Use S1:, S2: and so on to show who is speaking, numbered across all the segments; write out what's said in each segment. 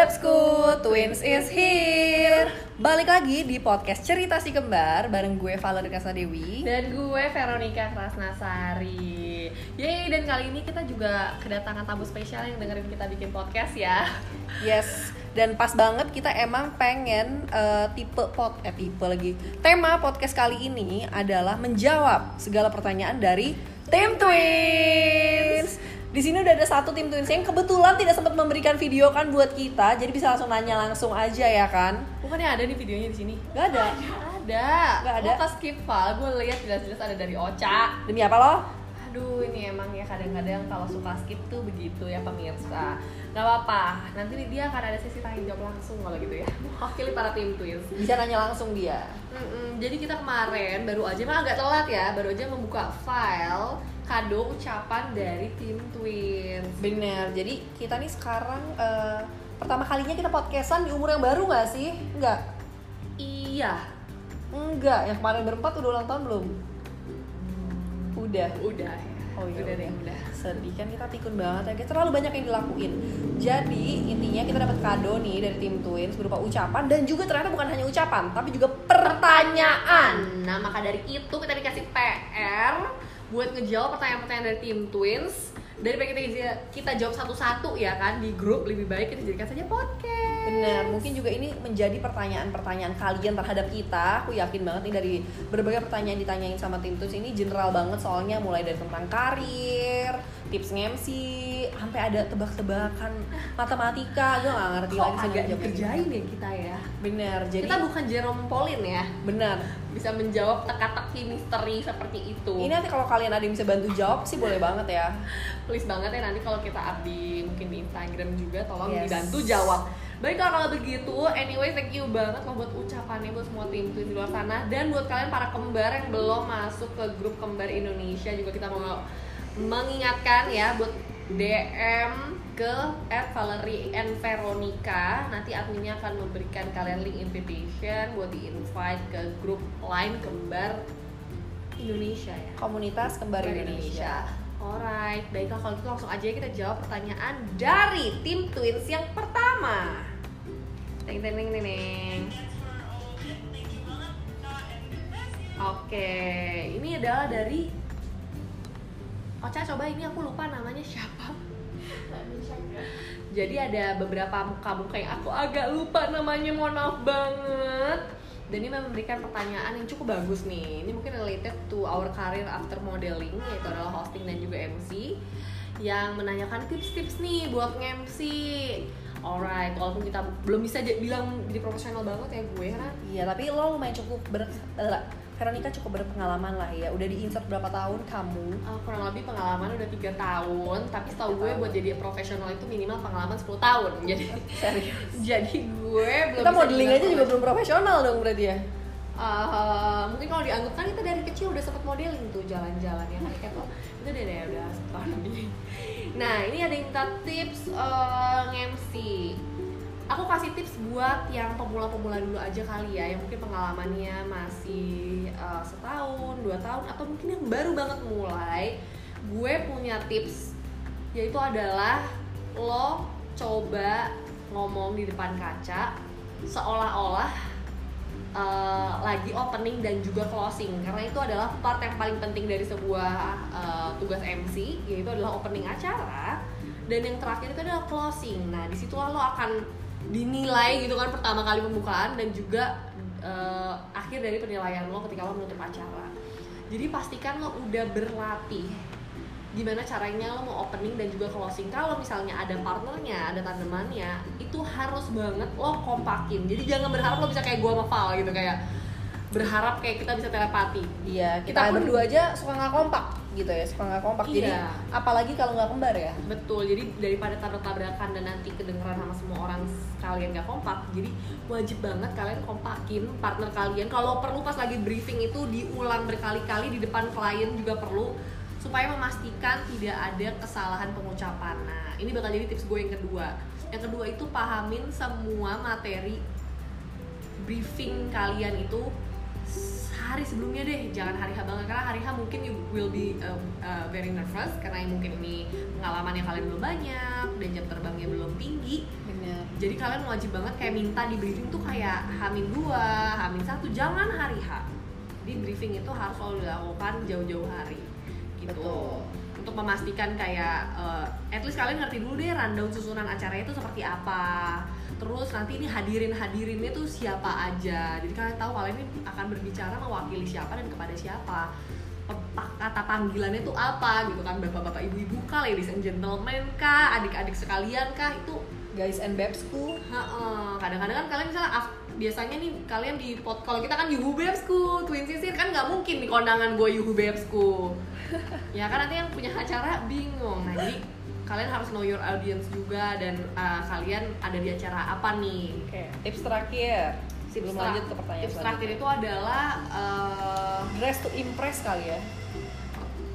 S1: Bebsku, Twins is here. Balik lagi di podcast Cerita Si Kembar Bareng gue Valerie Dewi
S2: Dan gue Veronica Krasnasari. Yeay, dan kali ini kita juga kedatangan tamu spesial yang dengerin kita bikin podcast ya.
S1: Yes, dan pas banget kita emang pengen uh, tipe pot eh tipe lagi. Tema podcast kali ini adalah menjawab segala pertanyaan dari tim twins di sini udah ada satu tim twins yang kebetulan tidak sempat memberikan video kan buat kita jadi bisa langsung nanya langsung aja ya kan?
S2: Bukannya ada nih videonya di sini?
S1: Gak ada.
S2: Ada.
S1: Gak ada.
S2: lo pas skip file gue lihat jelas-jelas ada dari Ocha.
S1: Demi apa lo?
S2: Aduh ini emang ya kadang-kadang kalau suka skip tuh begitu ya pemirsa. Gak apa-apa. Nanti dia akan ada sesi tanya jawab langsung kalau gitu ya. Mewakili para tim twins.
S1: Bisa nanya langsung dia.
S2: Mm-mm, jadi kita kemarin baru aja emang agak telat ya baru aja membuka file kado ucapan dari tim twins
S1: bener jadi kita nih sekarang uh, pertama kalinya kita podcastan di umur yang baru nggak sih nggak
S2: iya
S1: Enggak, yang kemarin berempat udah ulang tahun belum? Udah.
S2: udah ya
S1: Oh iya,
S2: udah
S1: udah.
S2: udah
S1: Sedih kan kita pikun banget ya. Kita terlalu banyak yang dilakuin. Jadi intinya kita dapat kado nih dari tim Twins berupa ucapan dan juga ternyata bukan hanya ucapan, tapi juga pertanyaan.
S2: nah maka dari itu kita dikasih PR buat ngejawab pertanyaan-pertanyaan dari tim twins daripada kita kita jawab satu-satu ya kan di grup lebih baik kita jadikan saja podcast
S1: Benar, mungkin juga ini menjadi pertanyaan-pertanyaan kalian terhadap kita. Aku yakin banget nih dari berbagai pertanyaan ditanyain sama tim Twins ini general banget soalnya mulai dari tentang karir, tips nge-MC, sampai ada tebak-tebakan matematika. Gue gak ngerti
S2: kok
S1: lagi sih
S2: agak dikerjain ya kita ya
S1: Bener, jadi
S2: kita bukan Jerome Pauline ya
S1: benar.
S2: Bisa menjawab teka-teki misteri seperti itu
S1: Ini nanti kalau kalian ada yang bisa bantu jawab sih boleh banget ya.
S2: please banget ya nanti kalau kita up di mungkin di Instagram juga tolong
S1: Yes.
S2: dibantu jawab Baiklah kalau begitu, anyway thank you banget loh buat ucapannya buat semua tim twins di luar sana dan buat kalian para kembar yang belum masuk ke grup kembar Indonesia juga kita mau mengingatkan ya buat DM ke at Valerie and Veronica nanti adminnya akan memberikan kalian link invitation buat di invite ke grup lain kembar Indonesia ya
S1: Komunitas Kembar
S2: Kembar
S1: Indonesia.
S2: Alright, baiklah kalau gitu langsung aja kita jawab pertanyaan dari tim Twins yang pertama. Teng teng teng teng. teng. Oke, ini adalah dari Ocha coba ini aku lupa namanya siapa. Jadi ada beberapa muka-muka yang aku agak lupa namanya, mohon maaf banget. Dan ini memberikan pertanyaan yang cukup bagus nih. Ini mungkin related to our career after modeling, yaitu adalah hosting dan juga MC. Yang menanyakan tips-tips nih buat nge-MC. Alright, walaupun kita belum bisa bilang jadi profesional banget ya gue kan.
S1: Iya, tapi lo lumayan cukup ber eh, Veronica cukup berpengalaman lah ya. Udah di insert berapa tahun kamu?
S2: Uh, kurang lebih pengalaman udah tiga tahun, tapi setahu gue buat jadi profesional itu minimal pengalaman 10 tahun. Jadi
S1: Serius.
S2: jadi gue belum
S1: Kita modeling aja juga belum profesional dong berarti ya.
S2: Uh, mungkin kalau dianggap kan kita dari kecil udah sempet modeling tuh jalan-jalan ya kan kayak itu deh deh udah setahun lebih nah ini ada minta tips uh, nge-MC aku kasih tips buat yang pemula-pemula dulu aja kali ya yang mungkin pengalamannya masih uh, setahun dua tahun atau mungkin yang baru banget mulai. Gue punya tips yaitu adalah lo coba ngomong di depan kaca seolah-olah uh, lagi opening dan juga closing. Karena itu adalah part yang paling penting dari sebuah uh, tugas MC yaitu adalah opening acara. Dan yang terakhir itu adalah closing. Nah di situlah lo akan dinilai gitu kan pertama kali pembukaan dan juga uh, akhir dari penilaian lo ketika lo menutup acara. Jadi pastikan lo udah berlatih gimana caranya lo mau opening dan juga closing kalau misalnya ada partnernya ada tandemannya itu harus banget lo kompakin jadi jangan berharap lo bisa kayak gua sama Val gitu kayak berharap kayak kita bisa telepati
S1: Iya, kita,
S2: Kita pun-
S1: berdua aja suka nggak kompak gitu ya, suka nggak kompak. Jadi
S2: Iya.
S1: apalagi kalau nggak kembar ya.
S2: betul jadi daripada tabrak-tabrakan dan nanti kedengeran sama semua orang kalian gak kompak jadi wajib banget kalian kompakin partner kalian kalau perlu pas lagi briefing itu diulang berkali-kali di depan klien juga perlu supaya memastikan tidak ada kesalahan pengucapan nah ini bakal jadi tips gue yang kedua yang kedua itu pahamin semua materi briefing kalian itu hari sebelumnya deh jangan hari H banget karena hari H mungkin you will be uh, uh, very nervous karena mungkin ini pengalaman yang kalian belum banyak dan jam terbangnya belum tinggi
S1: Bener.
S2: jadi kalian wajib banget kayak minta di briefing tuh kayak Hamin dua, Hamin satu, jangan hari H. Di briefing itu harus selalu dilakukan jauh-jauh hari. Gitu.
S1: Betul.
S2: Untuk memastikan kayak uh, at least kalian ngerti dulu deh rundown susunan acaranya itu seperti apa. Terus nanti ini hadirin hadirinnya tuh siapa aja. Jadi kalian tahu kalian ini akan berbicara mewakili siapa dan kepada siapa. Kata panggilannya tuh apa gitu kan bapak-bapak ibu-ibu kah ladies and gentlemen kah adik-adik sekalian kah itu
S1: Guys and babesku.
S2: Kadang-kadang kan kalian misalnya biasanya nih kalian di pot kalau kita kan Yuhu Babesku, Twin Sisir kan nggak mungkin di kondangan gue Yuhu Babesku. ya kan nanti yang punya acara bingung. Nah, jadi kalian harus know your audience juga dan uh, kalian ada di acara apa nih.
S1: Oke, tips terakhir. Sebelum
S2: Tips
S1: lanjut ke pertanyaan
S2: Tips terakhir itu adalah uh,
S1: dress to impress kali ya.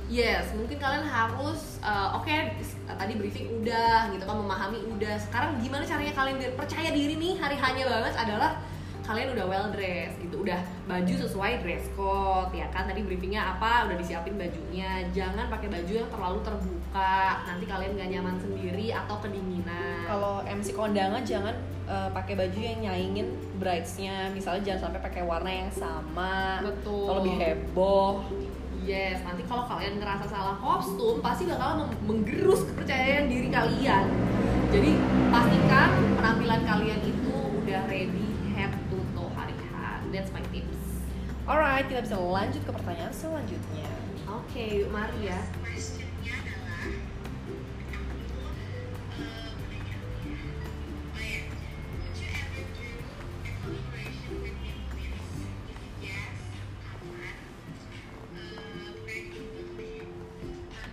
S2: Yes, mungkin kalian harus uh, oke tadi briefing udah gitu kan memahami udah. Sekarang gimana caranya kalian biar percaya diri nih hari hanya banget adalah kalian udah well dressed gitu, udah baju sesuai dress code ya kan. Tadi briefingnya apa, udah disiapin bajunya. Jangan pakai baju yang terlalu terbuka, nanti kalian gak nyaman sendiri atau kedinginan.
S1: Kalau MC kondangan jangan eh, pakai baju yang nyaingin brides-nya. Misalnya jangan sampai pakai warna yang sama.
S2: Betul.
S1: Atau lebih heboh.
S2: Yes, nanti kalau kalian ngerasa salah kostum, pasti bakal menggerus kepercayaan diri kalian. Jadi pastikan penampilan kalian itu udah ready
S1: Alright, kita bisa lanjut ke pertanyaan selanjutnya.
S2: Oke, mari ya.
S3: questionnya adalah would you ever do a collaboration with him please? Yes, aman. Very good.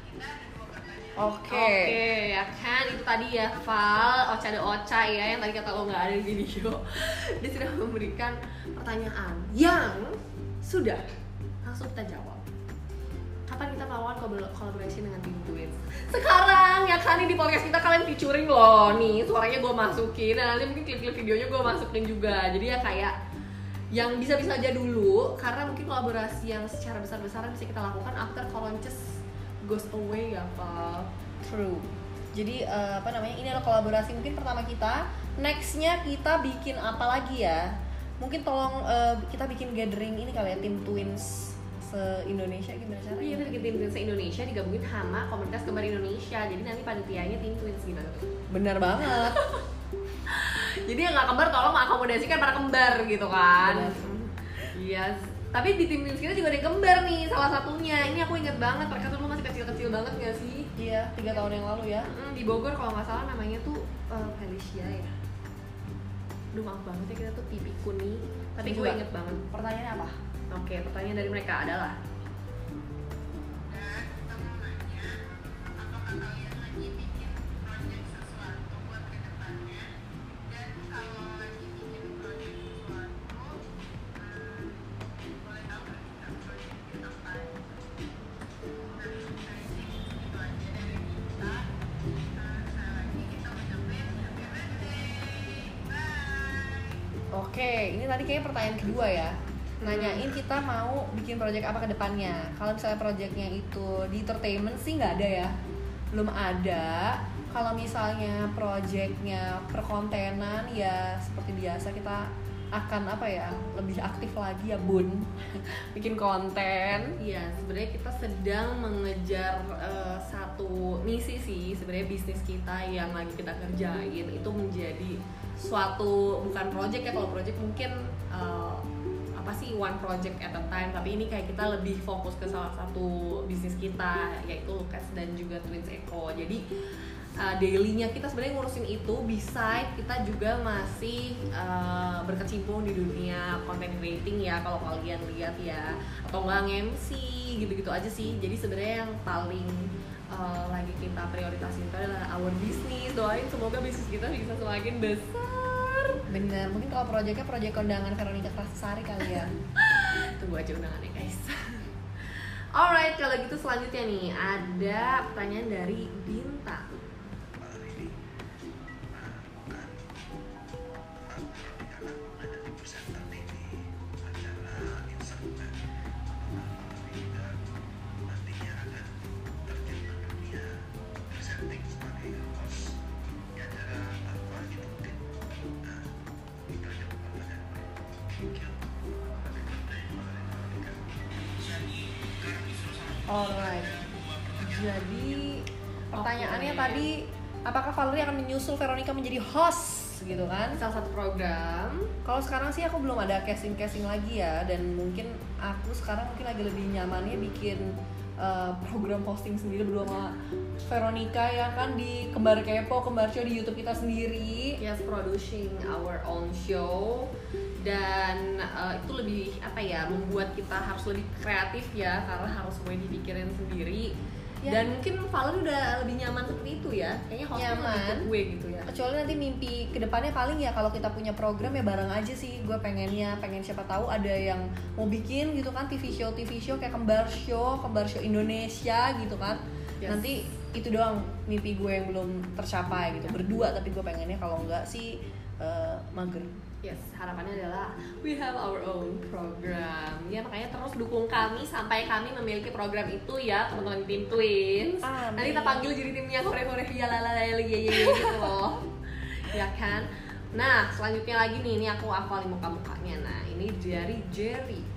S3: Kita ada dua pertanyaan.
S1: Oke.
S2: Oke, ya kan itu tadi ya Val, Ocha de Ocha ya yang tadi kata lo nggak ada di video. Dia sudah memberikan pertanyaan yang sudah langsung kita jawab. Kapan kita melakukan kolab- collaboration dengan Tim Twins? Sekarang ya kan ini di podcast kita kalian featuring loh nih suaranya gue masukin dan nanti mungkin klip-klip videonya gue masukin juga jadi ya kayak yang bisa-bisa aja dulu karena mungkin kolaborasi yang secara besar-besaran bisa kita lakukan after Colonches goes away ya Val
S1: True. Jadi eh, apa namanya? Ini adalah kolaborasi mungkin pertama kita. Nextnya kita bikin apa lagi ya? Mungkin tolong eh, kita bikin gathering ini kali ya tim twins se Indonesia gimana
S2: Iya,
S1: caranya?
S2: kita bikin tim Twins Indonesia digabungin sama komunitas kembar Indonesia. Jadi nanti panitianya tim Twins gimana tuh?
S1: Bener banget.
S2: Jadi yang nggak kembar tolong mengakomodasikan para kembar gitu kan.
S1: Benar.
S2: Iya. Tapi di tim Twins kita juga ada yang kembar nih salah satunya. Ini aku inget banget mereka tuh dulu masih kecil-kecil banget gak sih?
S1: Iya, tiga tahun yang lalu ya.
S2: Mm, di Bogor kalau nggak salah namanya tuh eh, Felicia ya. Aduh maaf banget ya kita tuh tipiku nih. Tapi gue inget banget.
S1: Pertanyaannya apa?
S2: Oke, pertanyaan dari mereka adalah
S1: Oke, ini tadi kayaknya pertanyaan kedua ya. Nanyain kita mau bikin project apa ke depannya. Kalau misalnya projectnya itu di entertainment sih nggak ada ya. Belum ada. Kalau misalnya projectnya perkontenan ya seperti biasa kita akan apa ya lebih aktif lagi ya bun bikin konten
S2: Iya, sebenarnya kita sedang mengejar eh, satu misi sih sebenarnya bisnis kita yang lagi kita kerjain itu menjadi suatu bukan project ya kalau project mungkin eh, apa sih one project at a time tapi ini kayak kita lebih fokus ke salah satu bisnis kita yaitu Lukas dan juga Twins Eco. Jadi uh, dailynya kita sebenarnya ngurusin itu beside kita juga masih uh, berkecimpung di dunia content creating ya kalau kalian lihat ya. Atau nggak MC gitu-gitu aja sih. Jadi sebenarnya yang paling uh, lagi kita prioritasin itu adalah our business. Doain semoga bisnis kita bisa semakin besar.
S1: Bener mungkin kalau projectnya project kondangan Veronica Krasari kali ya.
S2: Tunggu aja undangannya guys. Alright, kalau gitu selanjutnya nih ada pertanyaan dari Bintang.
S1: Alright. Jadi pertanyaannya tadi apakah Valerie akan menyusul Veronica menjadi host gitu kan?
S2: salah satu program
S1: Kalau sekarang sih aku belum ada casting-casting lagi ya dan mungkin aku sekarang mungkin lagi lebih nyamannya bikin uh, program posting sendiri berdua sama Veronica ya kan di Kembar Kepo, Kembar Show di YouTube kita sendiri.
S2: yes producing our own show dan uh, itu lebih apa ya membuat kita harus lebih kreatif ya karena harus semuanya dipikirin sendiri.
S1: Ya.
S2: dan mungkin Valen udah lebih nyaman seperti itu ya. Kayaknya hostnya lebih ke
S1: Nyaman.
S2: gue gitu ya.
S1: Kecuali nanti mimpi ke depannya paling ya kalau kita punya program ya bareng aja sih. Gue pengennya pengen siapa tahu ada yang mau bikin gitu kan TV show TV show kayak kembar show kembar show Indonesia gitu kan.
S2: Yes.
S1: nanti itu doang mimpi gue yang belum tercapai gitu. Berdua tapi gue pengennya kalau enggak sih eh, mager
S2: Yes, harapannya adalah we have our own program. Ya makanya terus dukung kami sampai kami memiliki program itu ya teman-teman tim Twins.
S1: Amin.
S2: Nanti kita panggil jadi timnya hore-hore ya la la la ya ya ya gitu loh. ya kan? Nah, selanjutnya lagi nih, ini aku hafalin muka-mukanya. Nah, ini dari Jerry.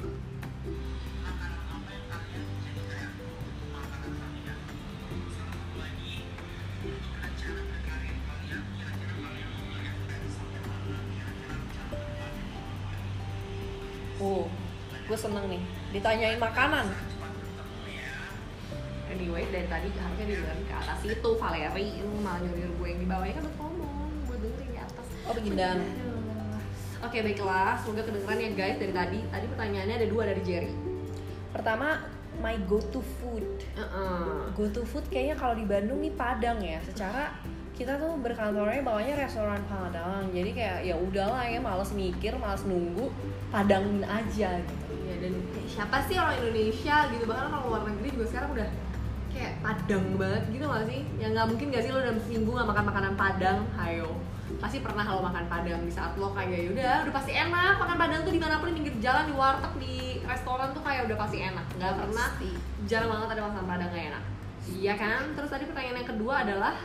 S1: Gue seneng nih ditanyain makanan
S2: Anyway, dari tadi harusnya didengerin ke atas itu Valeri, lu malah nyuruh gue yang di bawahnya kan udah ngomong, gue dengerin di atas.
S1: Oh, beginian.
S2: Oke baiklah, semoga kedengeran ya guys dari tadi. Tadi pertanyaannya ada dua dari Jerry.
S1: pertama my go to food
S2: Heeh.
S1: go to food kayaknya kalau di Bandung nih Padang ya secara kita tuh berkantornya bawahnya restoran Padang jadi kayak ya udahlah ya males mikir males nunggu Padangin aja gitu
S2: siapa sih orang Indonesia gitu? Bahkan kalau luar negeri juga sekarang udah kayak Padang banget gitu gak sih? Ya nggak mungkin gak sih lo dalam seminggu nggak makan makanan Padang? Hayo. Pasti pernah lo makan Padang di saat lo kayak ya udah udah pasti enak makan Padang tuh di mana pun di pinggir jalan di warteg di restoran tuh kayak udah pasti enak. Nggak pernah
S1: Pasti.
S2: jarang banget ada masakan Padang gak enak. Iya kan? Terus tadi pertanyaan yang kedua adalah?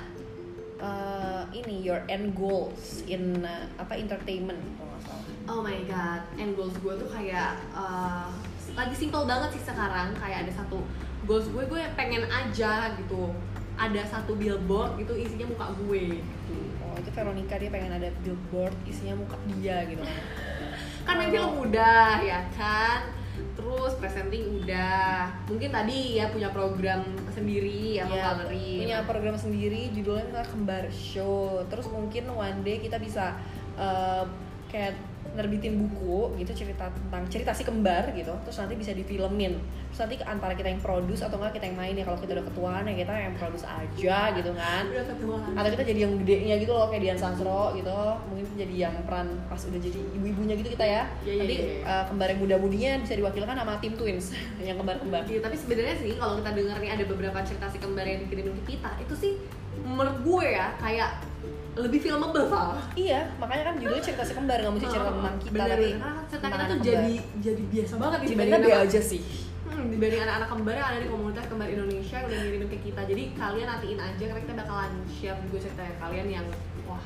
S1: Eh, ini your end goals in uh, apa entertainment kalau nggak salah.
S2: Oh my god, end goals gue tuh kayak uh, lagi simple banget sih sekarang kayak ada satu goals gue gue pengen aja gitu. Ada satu billboard gitu isinya muka gue gitu.
S1: oh itu Veronica dia pengen ada billboard isinya muka dia gitu kan?
S2: Kan main film udah ya kan? Terus presenting udah. Mungkin tadi ya punya program sendiri ya
S1: Iya,
S2: Valerie.
S1: punya program sendiri judulnya Kembar Show. Terus mungkin one day kita bisa eh, kayak nerbitin buku gitu cerita tentang cerita si kembar gitu terus nanti bisa difilmin. Terus nanti antara kita yang produce atau enggak kita yang main ya. Kalau kita udah ketuaan ya kita yang produce aja gitu kan.
S2: Udah ketuaan.
S1: Atau kita jadi yang gedenya gitu loh kayak Dian Sastro gitu. Mungkin jadi yang peran pas udah jadi ibu-ibunya gitu kita ya.
S2: Iya,
S1: nanti eh, kembar yang muda-mudinya bisa diwakilkan sama tim twins yang kembar-kembar.
S2: Iya, tapi sebenarnya sih kalau kita denger nih ada beberapa cerita si kembar yang dikirimin ke kita, itu sih menurut gue ya kayak lebih filmable Val.
S1: Iya, makanya kan judulnya cerita si kembar nggak mesti cerita tentang kita
S2: Bener,
S1: tapi
S2: bener. Karena cerita
S1: tentang
S2: kita tuh jadi jadi biasa banget
S1: Dibandingkan dia aja sih.
S2: Hmm, dibanding anak-anak kembar yang ada di komunitas kembar Indonesia yang udah ngirimin ke kita. Jadi kalian nantiin aja karena kita bakalan share juga cerita kalian yang wah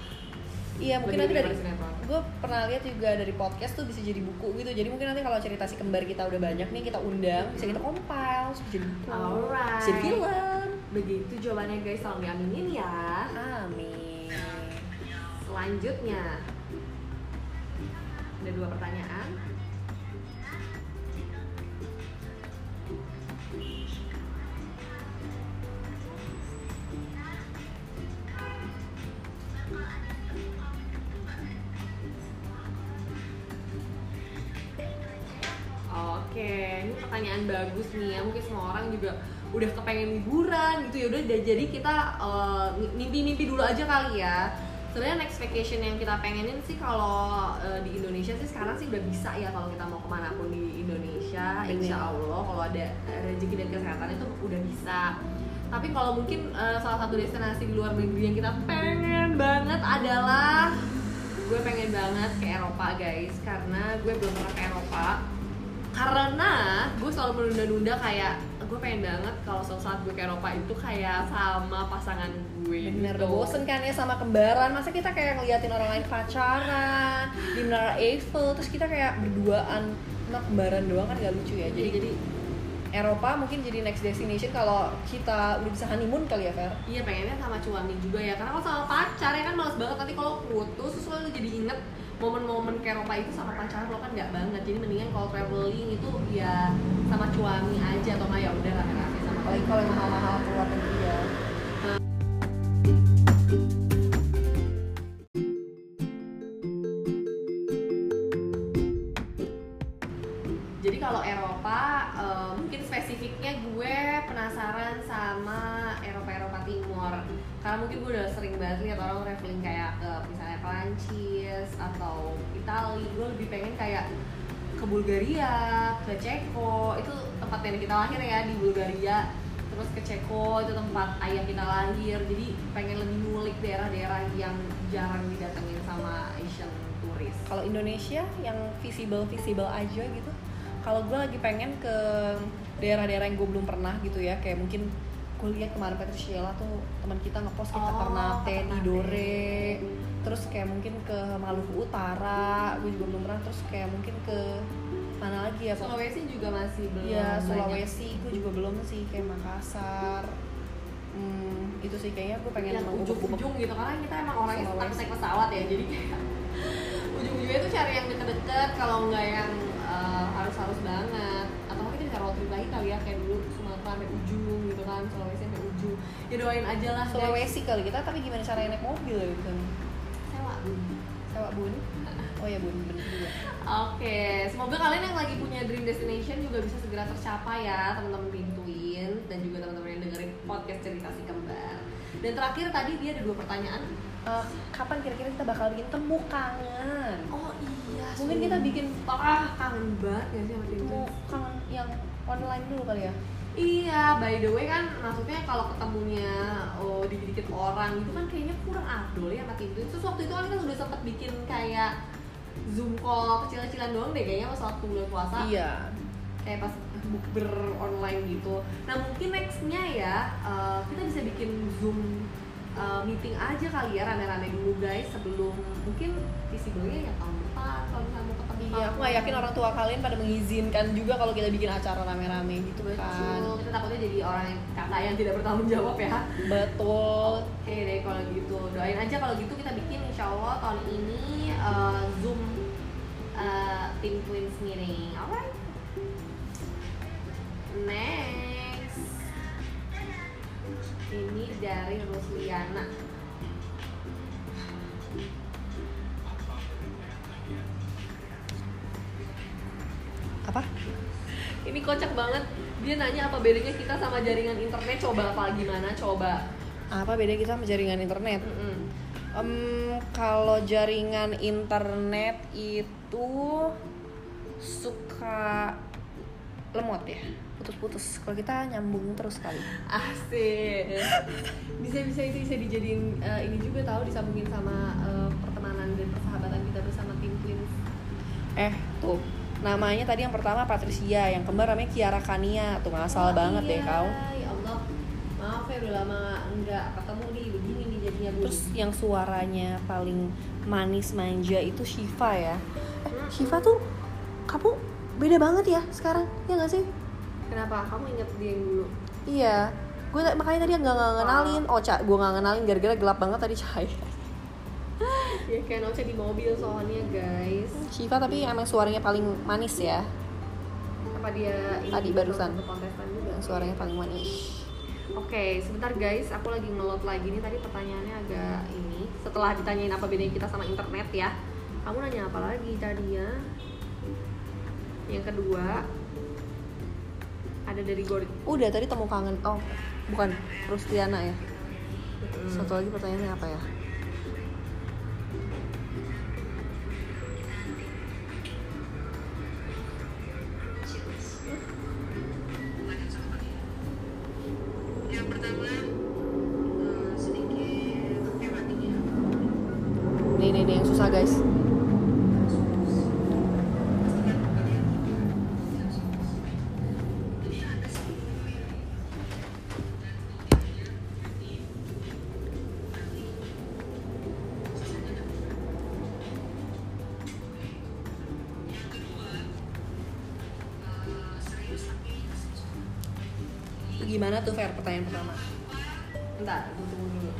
S1: Iya, mungkin nanti dari gue pernah lihat juga dari podcast tuh bisa jadi buku gitu. Jadi mungkin nanti kalau cerita si kembar kita udah banyak nih kita undang, bisa kita compile, terus jadi buku.
S2: Alright.
S1: Bisa jadi film.
S2: begitu jawabannya guys tolong diaminin ya.
S1: Amin.
S2: Selanjutnya ada dua pertanyaan. Oke, ini pertanyaan bagus nih ya. Mungkin semua orang juga udah kepengen liburan gitu ya. Udah jadi kita eh, mimpi-mimpi dulu aja kali ya. Sebenarnya next vacation yang kita pengenin sih kalau eh, di Indonesia sih sekarang sih udah bisa ya kalau kita mau ke mana pun di Indonesia,
S1: Bener.
S2: insya Allah kalau ada eh, rezeki dan kesehatan itu udah bisa. Tapi kalau mungkin eh, salah satu destinasi di luar negeri yang kita pengen banget adalah gue pengen banget ke Eropa guys karena gue belum pernah ke Eropa karena gue selalu menunda-nunda kayak gue pengen banget kalau suatu saat gue ke Eropa itu kayak sama pasangan gue
S1: Bener,
S2: gitu.
S1: bosen kan ya sama kembaran. Masa kita kayak ngeliatin orang lain pacaran Di Menara Eiffel Terus kita kayak berduaan sama kembaran doang kan gak lucu ya.
S2: Jadi
S1: Jadi Eropa mungkin jadi next destination kalau kita udah bisa honeymoon kali ya Fer?
S2: Iya pengennya sama cuami juga ya. Karena kalau sama pacar ya kan males banget. Nanti kalau putus terus lo jadi inget momen-momen ke Eropa itu sama pacar lo kan nggak banget. Jadi mendingan kalau traveling itu ya sama cuami aja atau nggak ya udah rame-rame sama
S1: apalagi kalau yang mahal-mahal keluar negeri ya.
S2: Jadi kalau Eropa eh, mungkin spesifiknya gue penasaran sama Eropa-Eropa Timur. Karena mungkin gue udah sering banget lihat orang traveling kayak ke misalnya Prancis atau Italia gue lebih pengen kayak ke Bulgaria, ke Ceko. Itu tempat nenek kita lahir ya di Bulgaria. Terus ke Ceko itu tempat ayah kita lahir. Jadi pengen lebih ngulik daerah-daerah yang jarang didatengin sama Asian turis
S1: kalau Indonesia yang visible visible aja gitu. Kalau gue lagi pengen ke daerah-daerah yang gue belum pernah gitu ya. Kayak mungkin gue lihat kemarin Patricia tuh teman kita ngepost ke
S2: Oh,
S1: Ternate. Tidore terus kayak mungkin ke Maluku Utara gue juga belum pernah terus kayak mungkin ke mana lagi ya?
S2: Sulawesi juga masih belum
S1: Iya
S2: banyak.
S1: Sulawesi gue juga belum sih kayak Makassar hmm, itu sih kayaknya gue pengen
S2: yang ujung-ujung gitu karena kita emang orangnya
S1: Sulawesi.
S2: takut naik pesawat ya jadi kayak ujung-ujungnya tuh cari yang deket-deket kalau nggak yang eh, harus-harus banget atau mungkin kita bisa road trip lagi kali ya kayak dulu Sumatera sampai ujung gitu kan Sulawesi sampai ujung ya doain aja lah guys.
S1: Sulawesi kali kita tapi gimana caranya naik mobil ya gitu bun. Oh ya bun bener juga.
S2: Oke, semoga kalian yang lagi punya dream destination juga bisa segera tercapai ya teman-teman pintuin dan juga teman-teman yang dengerin podcast cerita si kembar. Dan terakhir tadi dia ada dua pertanyaan.
S1: Eh, kapan kira-kira kita bakal bikin temu kangen?
S2: Oh iya,
S1: Mungkin kita bikin
S2: ah kangen banget ya sih sama
S1: temu kangen yang online dulu kali ya
S2: Iya, by the way kan maksudnya kalau ketemunya oh dikit-dikit orang gitu kan kayaknya kurang afdol ya sama pintuin. Terus waktu itu kan kita udah sempet bikin kayak zoom call kecil-kecilan doang deh kayaknya pas waktu bulan puasa.
S1: iya
S2: kayak pas bukber online gitu. Nah mungkin nextnya ya uh, kita bisa bikin zoom uh, meeting aja kali ya rame-rame dulu guys sebelum mungkin visible-nya ya tahun depan kalau misalnya mau ketemu.
S1: iya aku nggak yakin orang tua kalian pada mengizinkan juga kalau kita bikin acara rame-rame gitu kan
S2: Betul, kita takutnya jadi orang yang kakak yang tidak bertanggung jawab ya.
S1: betul
S2: Oke deh kalau gitu doain aja kalau gitu kita bikin insya Allah tahun ini uh, zoom uh, tim twins meeting, alright? Next, ini dari Rusliana.
S1: apa
S2: Ini kocak banget. Dia nanya apa bedanya kita sama jaringan internet. Coba apa gimana? Coba.
S1: apa beda kita sama jaringan internet
S2: Mm-mm.
S1: Em, kalau jaringan internet itu suka lemot ya putus-putus kalau kita nyambung terus kali
S2: Asik. Bisa bisa itu bisa dijadiin eh, ini juga tahu disambungin sama eh, pertemanan dan persahabatan kita bersama tim twins.
S1: eh tuh namanya tadi yang pertama Patricia yang kembar namanya Kiara Kania tuh ngasal
S2: Oh,
S1: banget deh
S2: iya.
S1: kau
S2: Ya Allah. Maaf ya udah lama enggak ketemu nih begini nih jadinya Bu.
S1: terus yang suaranya paling manis manja itu Shiva ya
S2: Hmm.
S1: Shiva tuh kamu beda banget ya sekarang ya nggak sih
S2: kenapa? Kamu inget dia yang dulu?
S1: iya gue makanya tadi nggak nggak ngenalin oh cak gue nggak ngenalin gara-gara gelap banget tadi cahaya
S2: Ya kayak Noce di mobil soalnya guys.
S1: Shiva tapi emang suaranya paling manis ya
S2: Apa dia ini
S1: Tadi
S2: juga
S1: barusan.
S2: juga?
S1: suaranya paling manis
S2: Oke, sebentar guys, aku lagi ngelot lagi nih tadi pertanyaannya agak ini. Setelah ditanyain apa bedanya kita sama internet ya, kamu nanya apa lagi tadi ya? Yang kedua ada dari Gori.
S1: udah tadi temu kangen. Oh bukan Rustiana ya? Satu lagi pertanyaannya apa ya Gimana tuh Fer pertanyaan pertama?
S2: Bentar, gue tunggu dulu.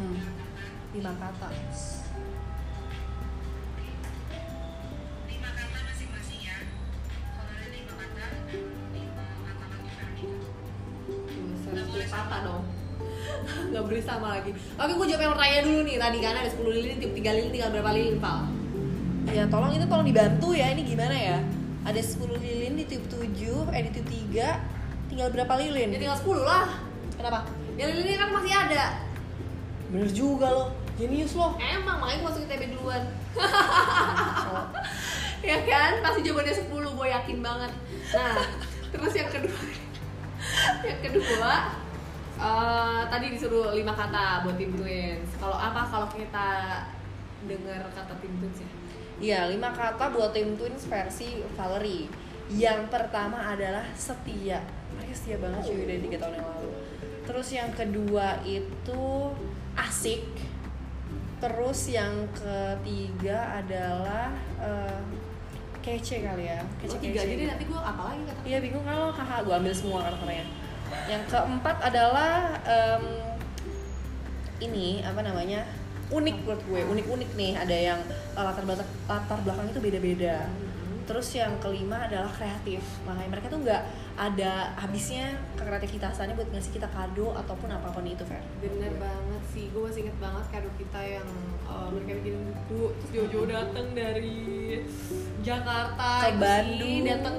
S1: Hmm. Lima kata.
S3: kata masing-masing ya kalau ada lima kata lima kata lagi Ferdi
S2: Buset, sepuluh kata dong. Gak boleh sama lagi. Oke, gue jawab yang pertanyaan dulu nih. Tadi kan ada 10 lilin, tiap 3 lilin tinggal berapa lilin, Val?
S1: Ya tolong itu tolong dibantu ya ini gimana ya? Ada 10 lilin di tiup 7, eh di tiup 3 Tinggal berapa lilin?
S2: Ya tinggal 10 lah.
S1: Kenapa?
S2: Yang lilinnya kan masih ada.
S1: Bener juga loh, jenius loh
S2: Emang, makanya gue masukin TB duluan.
S1: Oh,
S2: ya kan? Pasti jawabannya 10, gue yakin banget. Nah, terus yang kedua. yang kedua, eh, tadi disuruh 5 kata buat tim twins. Kalau apa kalau kita dengar kata tim twins ya?
S1: Iya, lima kata buat tim twins versi Valerie. Yang pertama adalah setia. Mereka setia banget cuy dari 3 tahun yang lalu. Terus yang kedua itu asik. Terus yang ketiga adalah eh, kece kali ya. Kece-kece.
S2: tiga jadi nanti gue apa lagi kata
S1: Iya bingung. Lo, haha gue ambil semua karakternya. Yang keempat adalah em, ini apa namanya unik menurut gue unik-unik nih. Ada yang uh, latar belakang latar belakang itu beda-beda. Terus yang kelima adalah kreatif. Makanya mereka tuh nggak ada habisnya kreativitasannya buat ngasih kita kado ataupun apa pun itu Fer.
S2: Bener banget sih, gue masih inget banget kado kita yang uh, mereka bikin buku. Terus jauh-jauh dateng dari Jakarta
S1: Ke Bandung.
S2: dateng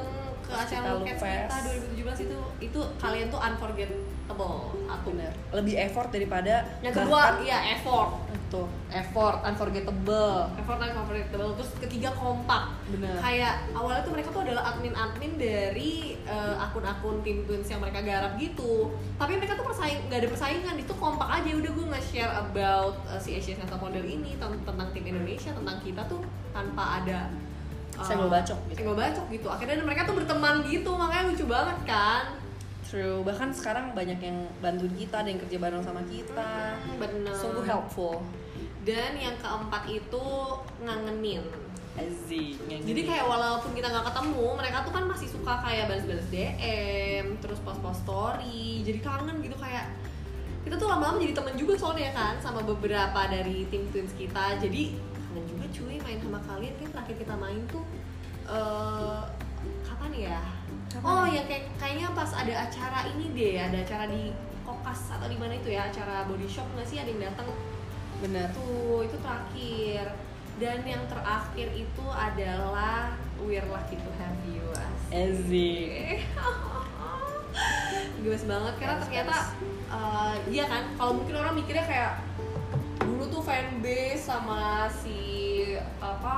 S2: ke acara
S1: kita Lufes.
S2: kita 2017 itu Itu kalian tuh unforgettable Satu
S1: bener. Lebih effort daripada
S2: Yang kedua,
S1: bahkan-
S2: iya effort.
S1: Tuh effort unforgettable.
S2: Effort dan unforgettable. Terus ketiga kompak.
S1: Bener.
S2: Kayak awalnya tuh mereka tuh adalah admin-admin dari uh, akun-akun tim twins yang mereka garap gitu. Tapi mereka tuh persaing nggak ada persaingan. Itu kompak aja. Udah gue nge-share about uh, si Asian Center Model ini ten- tentang tim Indonesia tentang kita tuh tanpa ada uh,
S1: Senggol bacok gitu.
S2: senggol bacok gitu. Akhirnya mereka tuh berteman gitu makanya lucu banget kan.
S1: True. Bahkan sekarang banyak yang bantuin kita ada yang kerja bareng sama kita.
S2: Bener.
S1: Sungguh helpful.
S2: Dan yang keempat itu ngangenin.
S1: Aziz
S2: Jadi kayak walaupun kita nggak ketemu, mereka tuh kan masih suka kayak balas-balas DM, terus post-post story, jadi kangen gitu kayak kita tuh lama-lama jadi temen juga soalnya kan sama beberapa dari tim twins kita. Jadi cuy main sama kalian. Kan terakhir kita main tuh eh kapan ya?
S1: Kapan
S2: oh
S1: ya?
S2: ya kayak kayaknya pas ada acara ini deh, ada acara di Kokas atau di mana itu ya, acara body shop nggak sih? Ada yang datang.
S1: Bener
S2: tuh itu terakhir. Dan yang terakhir itu adalah We're Lucky to Have You
S1: Aziz
S2: Gemes banget karena ternyata eh, iya kan? Kalau mungkin orang mikirnya kayak dulu tuh fanbase sama si apa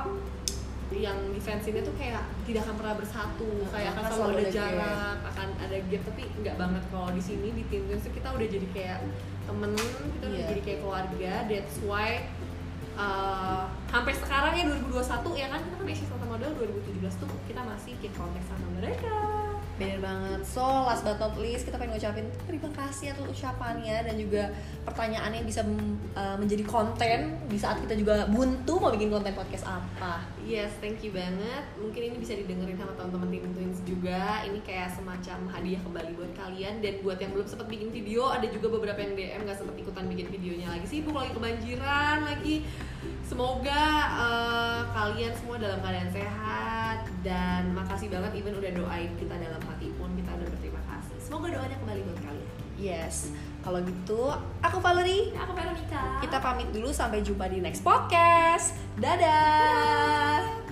S2: yang di fans ini tuh kayak tidak akan pernah bersatu. Kayak akan selalu ada
S1: gap.
S2: jarak akan ada gap. Tapi nggak banget kalau di sini di tim Twins tuh kita udah jadi kayak temen kita udah
S1: Iya.
S2: jadi kayak keluarga. That's why uh, sampai sekarang ya 2021 ya kan? Kita kan Asia Santa Model 2017 tuh kita masih keep contact sama mereka
S1: Bener banget. So, last but not least, kita pengen ngucapin terima kasih atas ucapannya dan juga pertanyaannya bisa uh, menjadi konten di saat kita juga buntu mau bikin konten podcast apa.
S2: Yes, thank you banget. Mungkin ini bisa didengerin sama teman-teman tim Twins juga. Ini kayak semacam hadiah kembali buat kalian dan buat yang belum sempat bikin video, ada juga beberapa yang DM nggak sempat ikutan bikin videonya lagi sibuk lagi kebanjiran lagi. Semoga eh, kalian semua dalam keadaan sehat dan makasih banget even udah doain kita dalam Semoga doanya kembali buat kalian.
S1: Yes. Kalau gitu, aku Valerie.
S2: Aku Veronica.
S1: Kita pamit dulu sampai jumpa di next podcast. Dadah.